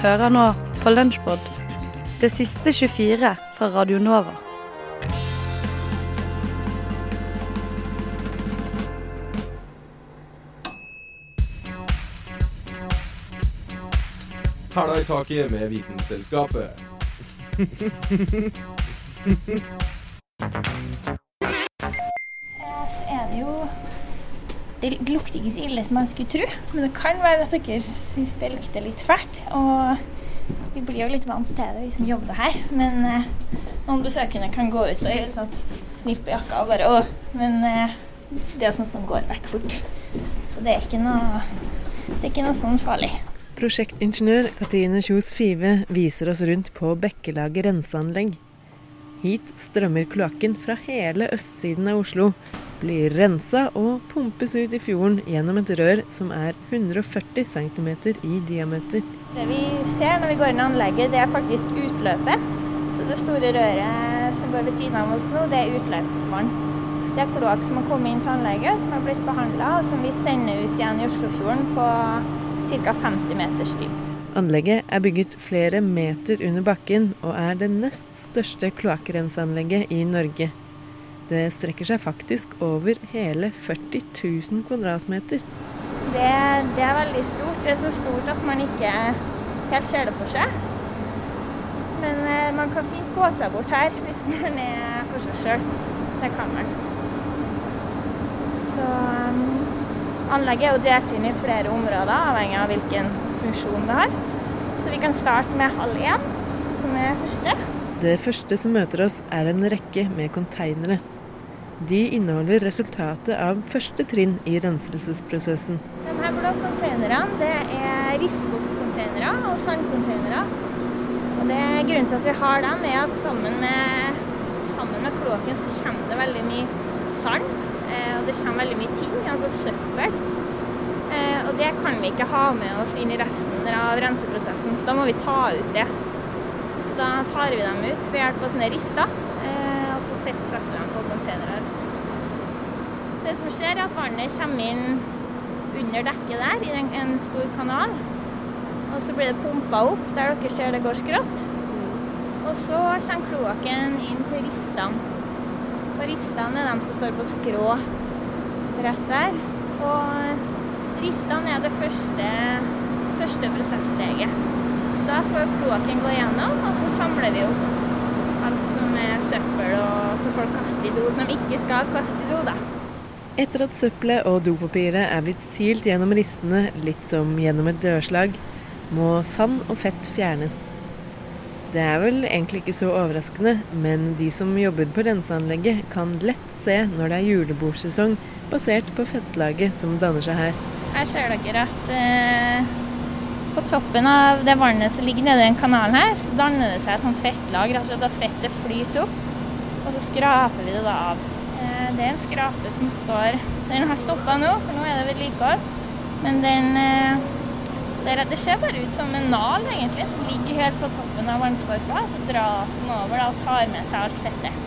Hører nå på Lunsjpod, det siste 24 fra Radio Nova. Hæla i taket med Vitenselskapet. Det lukter ikke så ille som man skulle tro, men det kan være at dere syns det lukter litt fælt. Og vi blir jo litt vant til det, vi som jobber her. Men eh, noen besøkende kan gå ut og helt sånn, snippe jakka og bare Å. Men eh, det er sånn som går vekk fort. Så det er ikke noe, det er ikke noe sånn farlig. Prosjektingeniør Katrine Kjos Five viser oss rundt på Bekkelaget renseanlegg. Hit strømmer kloakken fra hele østsiden av Oslo, blir rensa og pumpes ut i fjorden gjennom et rør som er 140 cm i diameter. Det vi ser når vi går inn i anlegget, det er faktisk utløpet. Så det store røret som går ved siden av oss nå, det er utløpsvann. Så det er kloakk som har kommet inn til anlegget, som har blitt behandla, og som vi sender ut igjen i Oslofjorden på ca. 50 meters dyp. Anlegget er bygget flere meter under bakken og er det nest største kloakkrenseanlegget i Norge. Det strekker seg faktisk over hele 40 000 kvadratmeter. Det, det er veldig stort. Det er så stort at man ikke helt ser det for seg. Men eh, man kan fint gå seg bort her hvis man er for seg sjøl. Det kan man. Så um, anlegget er jo delt inn i flere områder, avhengig av hvilken funksjon det har. Så vi kan starte med halv én, som er første. Det første som møter oss, er en rekke med konteinere. De inneholder resultatet av første trinn i renselsesprosessen. De her blå containeren det er ristgodscontainere og sandcontainere. Og det Grunnen til at vi har dem, er at sammen med, sammen med kloakken så kommer det veldig mye sand. Eh, og det kommer veldig mye ting, altså søppel. Eh, og det kan vi ikke ha med oss inn i resten av renseprosessen, så da må vi ta ut det. Så da tar vi dem ut ved hjelp av sånne rister, eh, og så setter vi dem på containere. rett og slett. Så det som skjer, er at vannet kommer inn under dekket der, i en, stor kanal. Og så blir det pumpa opp der dere ser det går skrått. Og så kommer kloakken inn til ristene. Og ristene er de som står på skrå rett der. Og ristene er det første, første prosesssteget. Så da får kloakken gå gjennom, og så samler vi opp alt som er søppel og så folk kaster i do, som de ikke skal kaste i do, da. Etter at søppelet og dopapiret er blitt silt gjennom ristene, litt som gjennom et dørslag, må sand og fett fjernes. Det er vel egentlig ikke så overraskende, men de som jobber på renseanlegget kan lett se når det er julebordsesong, basert på fettlaget som danner seg her. Her ser dere at eh, på toppen av det vannet som ligger nede i den kanalen her, så danner det seg et sånt fettlag, slett at fettet flyter opp. Og så skraper vi det da av. Eh, det er en skrape som står Den har stoppa nå, for nå er det vedlikehold. Men den der, det, det ser bare ut som en nal, egentlig, som ligger helt på toppen av vannskorpa. Så dras den over da, og tar med seg alt fettet.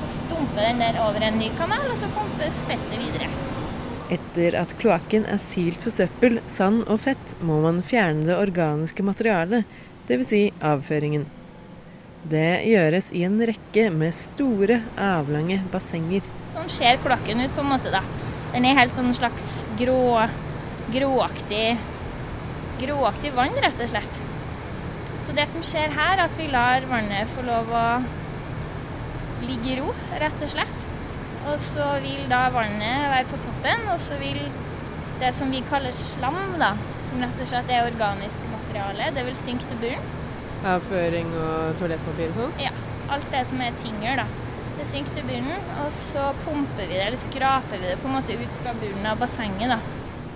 Så stumper den der over en ny kanal, og så pumpes fettet videre. Etter at kloakken er silt for søppel, sand og fett, må man fjerne det organiske materialet, dvs. Si avføringen. Det gjøres i en rekke med store, avlange bassenger. Sånn ser kloakken ut, på en måte. da. Den er helt sånn slags grå, gråaktig gråaktig vann, rett og slett. Så det som skjer her, er at vi lar vannet få lov å ligge i ro, rett og slett. Og så vil da vannet være på toppen, og så vil det som vi kaller slam, da, som rett og slett er organisk materiale, det vil synke til bunnen. Avføring og toalettpapir og sånn? Ja. Alt det som er tyngre, da. Det synker til bunnen, og så pumper vi det, eller skraper vi det på en måte ut fra bunnen av bassenget, da.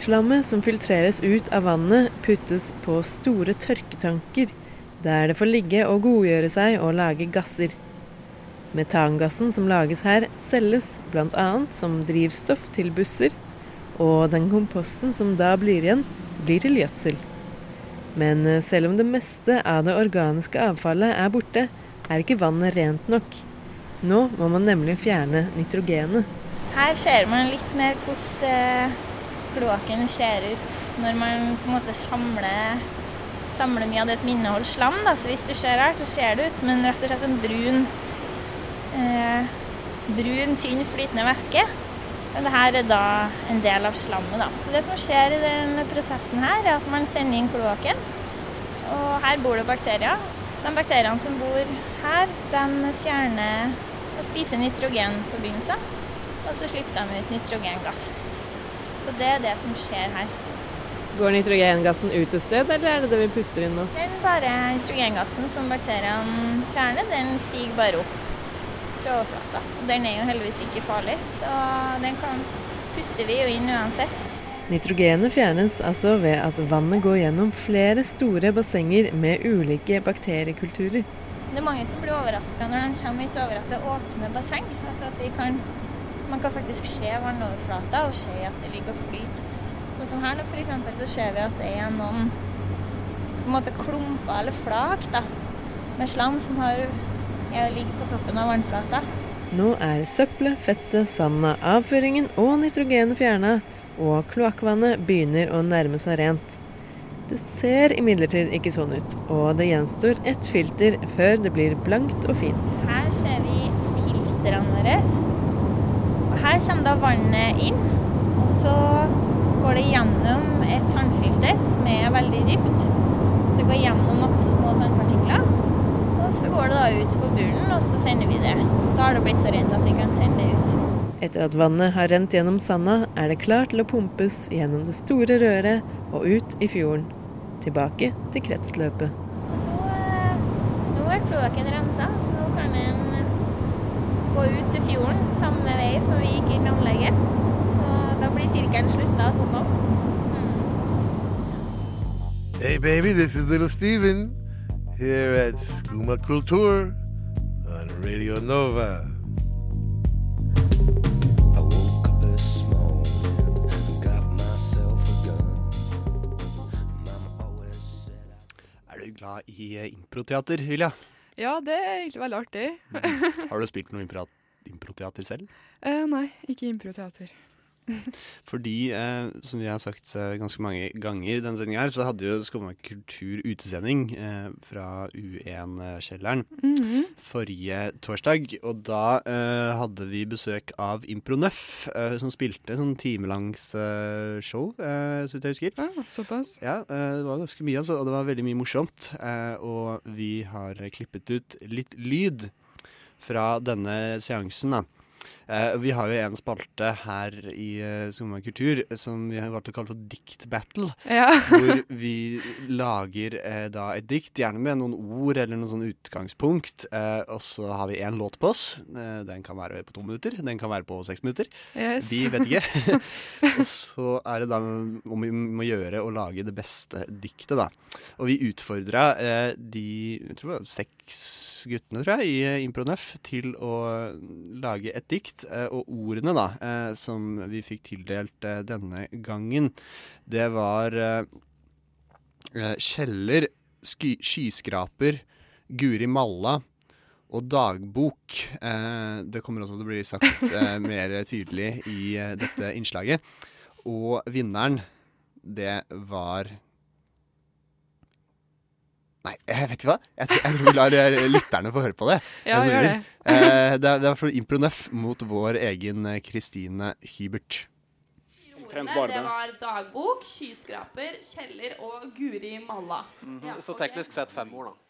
Slammet som filtreres ut av vannet, puttes på store tørketanker, der det får ligge og godgjøre seg og lage gasser. Metangassen som lages her, selges bl.a. som drivstoff til busser, og den komposten som da blir igjen, blir til gjødsel. Men eh, selv om det meste av det organiske avfallet er borte, er ikke vannet rent nok. Nå må man nemlig fjerne nitrogenet. Her ser man litt mer hvordan kloakken ser ut når man på en måte samler, samler mye av det som inneholder slam. Da. Så hvis du ser her, så ser det ut som en, rett og slett en brun, eh, brun, tynn flytende væske. Men dette er da en del av slammet. Da. Så det som skjer i denne prosessen her, er at man sender inn kloakken. Og her bor det bakterier. De bakteriene som bor her, de fjerner De spiser nitrogenforbindelser. Og så slipper de ut nitrogengass. Så det er det som skjer her. Går nitrogengassen ut et sted, eller er det det vi puster inn nå? Den bare nitrogengassen som bakteriene fjerner, den stiger bare opp fra overflata. Og den er jo heldigvis ikke farlig, så den kan puster vi jo inn uansett. Nitrogenet fjernes altså ved at vannet går gjennom flere store bassenger med ulike bakteriekulturer. Det er mange som blir overraska når de kommer hit over at det er åpne basseng. Altså at vi kan, man kan faktisk se vannoverflata og se at det ligger og flyter. Sånn som her nå eksempel, så ser vi at det er noen på en måte klumper eller flak da, med slam som har, ligger på toppen av vannflata. Nå er søppelet, fettet, sanda, avføringen og nitrogenet fjerna, og kloakkvannet begynner å nærme seg rent. Det ser imidlertid ikke sånn ut, og det gjenstår ett filter før det blir blankt og fint. Her ser vi filtrene våre. Og her kommer da vannet inn, og så går det gjennom et sandfilter som er veldig dypt. Så det går gjennom masse små sandpartikler. Og så går det da ut på bunnen, og så sender vi det. Da har det blitt så rent at vi kan sende det ut. Etter at vannet har rent gjennom sanda, er det klart til å pumpes gjennom det store røret og ut i fjorden. Tilbake til kretsløpet. Så nå, eh, nå er kloakken rensa, så nå kan en gå ut til fjorden samme vei som vi gikk inn i anlegget. Så da blir sirkelen slutta sånn nå. Hey, baby, this is little Steven here at Skuma Kultur on Radio Nova. Glad i eh, improteater, Hylja. Ja, det er egentlig veldig artig. Har du spilt noe improteater selv? Eh, nei, ikke improteater. Fordi, eh, som vi har sagt eh, ganske mange ganger denne sendinga her, så hadde jo Skumma kultur utesending eh, fra U1-kjelleren Mhm. forrige torsdag. Og da eh, hadde vi besøk av Impronøff, eh, som spilte sånn timelangs eh, show, eh, så jeg husker. Ah, såpass. Ja, eh, det var ganske mye, altså, og det var veldig mye morsomt. Eh, og vi har klippet ut litt lyd fra denne seansen, da. Eh, vi har jo en spalte her i uh, Skumma kultur som vi har valgt å kalle for Dikt battle. Ja. Hvor vi lager eh, da et dikt, gjerne med noen ord eller noe sånn utgangspunkt. Eh, og så har vi én låt på oss. Eh, den kan være på to minutter, den kan være på seks minutter. Yes. Vi vet ikke. og så er det da om vi må gjøre å lage det beste diktet, da. Og vi utfordra eh, de jeg tror det var seks guttene, tror jeg, i eh, Impronøff til å lage et dikt. Eh, og ordene, da, eh, som vi fikk tildelt eh, denne gangen, det var kjeller, sky, skyskraper, Guri malla og dagbok. Det kommer også til å bli sagt mer tydelig i dette innslaget. Og vinneren, det var Nei, jeg vet ikke hva. Jeg, tror- jeg tror vi lar eh, lytterne få høre på det. Ja, gjør det. Eh, det, er, det er for Impronøff mot vår egen eh, Kristine Hybert. Ordene, det var dagbok, skyskraper, kjeller og Guri Malla. Ja, Så teknisk sett fem ord, da.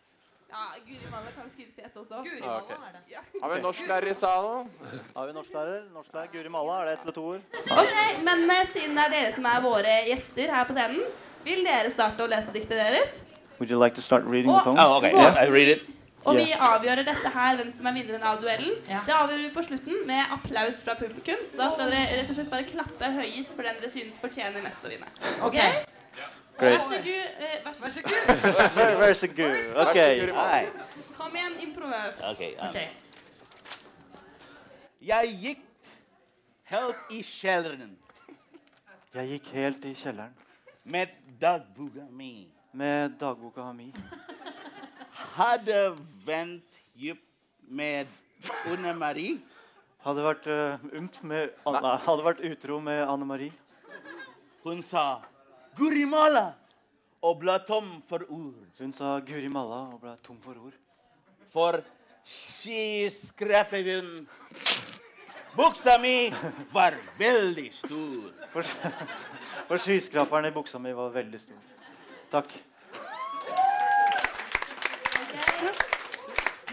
Ja, Guri Malla kan skrives i ett også. Guri Ah, okay. er det. Ja. Har vi norsklærer i salen? Har vi norsklærer? Norsklærer Guri Malla, er det ett eller to ord? Ok, Men eh, siden det er dere som er våre gjester her på scenen, vil dere starte å lese diktet deres? Would you like to start reading the poem? oh, okay. Yeah, I read it. Og vi avgjører dette her, hvem som er vinneren av duellen. Det avgjør vi på slutten med applaus fra publikum. Så da skal dere rett og slett bare klappe høyest for den dere synes fortjener mest å vinne. Ok? Great. Vær så god. eh, Vær så god. Vær så god. Ok. Okay. Kom igjen, improver. Okay, um, Ok. Jeg gikk helt i kjelleren Jeg gikk helt i kjelleren med dagboka mi. Med dagboka mi. Hadde vent djupt med Anne Marie. Hadde vært uh, umt med Anna. Hadde vært utro med Anne Marie. Hun sa Gurimala og ble tom for ord. Hun sa Guri malla og ble tom for ord. For skyskraperen Buksa mi var veldig stor. For, for skyskraperen i buksa mi var veldig stor. Takk.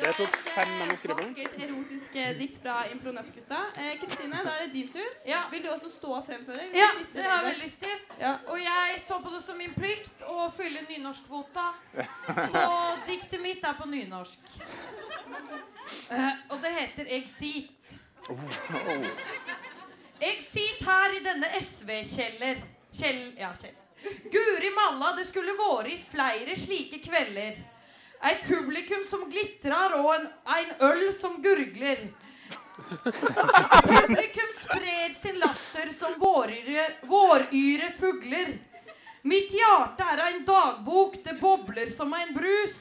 Det tok fem manuskripter. Vakkert erotisk eh, dikt fra Impronøff-gutta. Eh, Kristine, da er det din tur. Vil du også stå og fremføre? Ja, det har jeg veldig lyst til. Ja. Og jeg så på det som min plikt å fylle nynorskkvota. Så diktet mitt er på nynorsk. Eh, og det heter Exit. Oh, oh. Exit her i denne SV-kjeller. Kjell, ja, kjell. Guri malla, det skulle vært flere slike kvelder. Et publikum som glitrer, og en, en øl som gurgler. Publikum sprer sin latter som våryre, våryre fugler. Mitt hjerte er en dagbok, det bobler som en brus.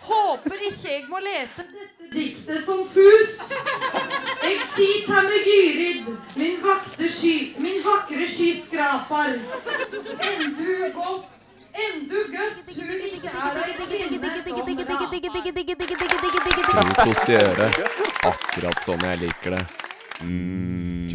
Håper ikke jeg må lese dette diktet som fus. Jeg sitter her med Gyrid, min, sky, min vakre skyskraper. Endu godt, endu godt hun ikke er ei kvinne som Frokost i øret. Akkurat sånn jeg liker det. Mm.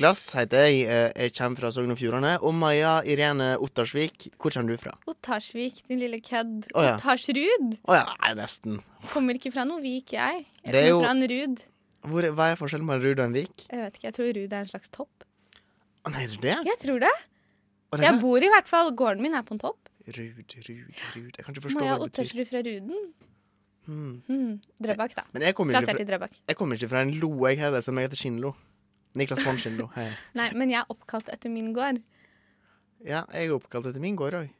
Niklas heter jeg. eh, Jeg kommer fra Sogn og Fjordane. Og Maja Irene Ottarsvik, hvor kommer du fra? Ottarsvik, din lille kødd. Oh, ja. Ottarsrud. Å ja, nei, nesten. Kommer ikke fra noen vik, jeg. Jeg er kommer jo- fra en rud. Hvor, hva er forskjellen en Rud og en Vik? Jeg vet ikke, jeg tror rud er en slags topp. Å, nei, er det det? Jeg tror det. Å, Jeg bor i hvert fall, gården min er på en topp. Rud, Rud, Rud Jeg kan ikke forstå Maja hva det betyr. Ottarsrud fra Ruden. Hmm. Hmm. Drøbak, da. Men jeg kommer, i fra, Drøbak. jeg kommer ikke fra en lo, jeg heller, som jeg heter Skinnlo. Niklas von Schindlo. Hei. Nei, men jeg er oppkalt etter min gård. Ja, jeg er oppkalt etter min gård òg.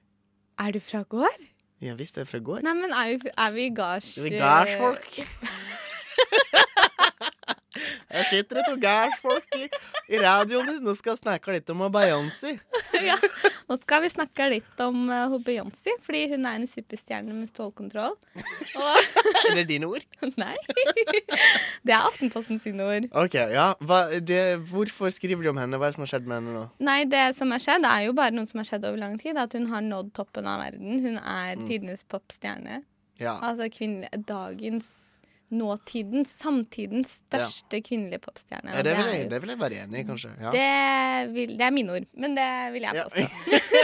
Er du fra gård? Ja visst er jeg fra gård. Nei, men er vi, er vi gards... Er vi gardsfolk? Jeg sitter i og gardsfolk i, i radioen din og skal snakke litt om Beyoncé. ja. Nå skal vi snakke litt om uh, Beyoncé, fordi hun er en superstjerne med stålkontroll. Og Er dine ord? Nei. Det er Aftenposten sine ord. Ok, ja. Hva, det, hvorfor skriver de om henne? Hva er det som har skjedd med henne nå? Nei, det som har skjedd, er jo bare noe som har skjedd over lang tid. At hun har nådd toppen av verden. Hun er Mm. tidenes popstjerne. Ja. Altså kvinne, dagens, nåtidens, samtidens største kvinnelige popstjerne. Ja, det, vil jeg, det vil jeg være enig i, kanskje. Ja. Det, vil, det er mine ord, men det vil jeg Ja. påstå.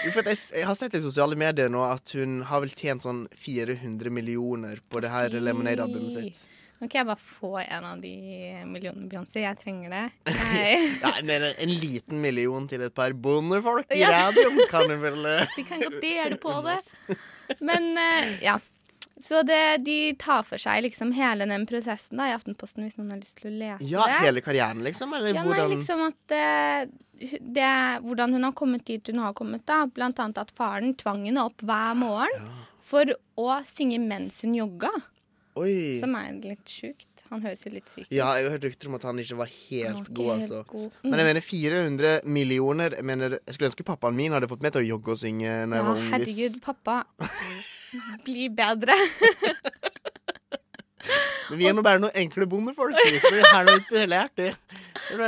Jeg, jeg har sett i sosiale medier nå at hun har vel tjent sånn 400 millioner på det her Lemonade-albumet sitt. Nå kan jeg bare få en av de millionene, Beyoncé. Jeg trenger det. Ja, men en, en liten million til et par bondefolk i Ja. radioen kan du vel eh, vi kan godt dele på det. Men eh, ja. Så det, de tar for seg liksom hele den prosessen da, i Aftenposten, hvis noen har lyst til å lese Ja, hele karrieren, liksom? Eller Ja, nei, hvordan liksom at uh, det, Hvordan hun har kommet dit hun har kommet, da. Blant annet at faren tvang henne opp hver morgen for å synge mens hun jogga. Oi. Som er litt sjukt. Han høres jo litt syk ut. Ja, jeg har hørt rykter om at han ikke var helt ikke god, altså. god. Men jeg Mm. mener 400 millioner Jeg mener, jeg skulle ønske pappaen min hadde fått meg til å jogge og synge når jeg Ja, var ung. herregud, pappa. Bli bedre. Men vi er nå bare noen enkle bondefolk, så vi har ikke lært det.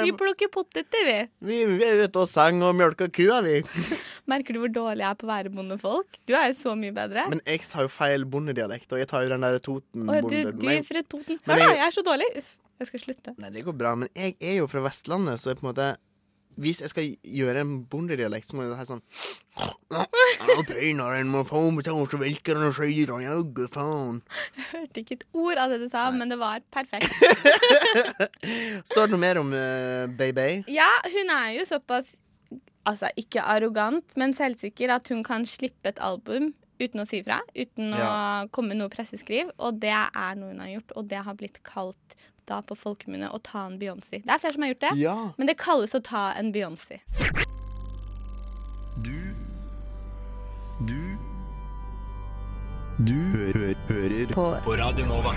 Vi plukker poteter, vi. Vi, vi er ute og sang og mjølker kua, vi. Merker du hvor dårlig jeg er på å være bondefolk? Du er jo så mye bedre. Men jeg har jo feil bondedialekt, og jeg tar jo den der Toten-bonden. du er fra Toten. Hør da, jeg er så dårlig. Uff, jeg skal slutte. Nei, det går bra, men jeg er jo fra Vestlandet, så jeg på en måte hvis jeg skal gjøre en bondedialekt, så må det være sånn Peinaren må få betalt, så velker han og sier han jaggu faen. Jeg hørte ikke et ord av det du sa, men det var perfekt. Står det noe mer om uh, Bay-Bay? Ja, hun er jo såpass Altså, ikke arrogant, men selvsikker at hun kan slippe et album uten å si fra. Uten Ja. å komme med noe presseskriv. Og det er noe hun har gjort, og det har blitt kalt da på folkemunne å ta en Beyoncé. Det er flere som har gjort det, Ja. men det kalles å ta en Beyoncé. Du Du Du hø hø hører på. på Radio Nova.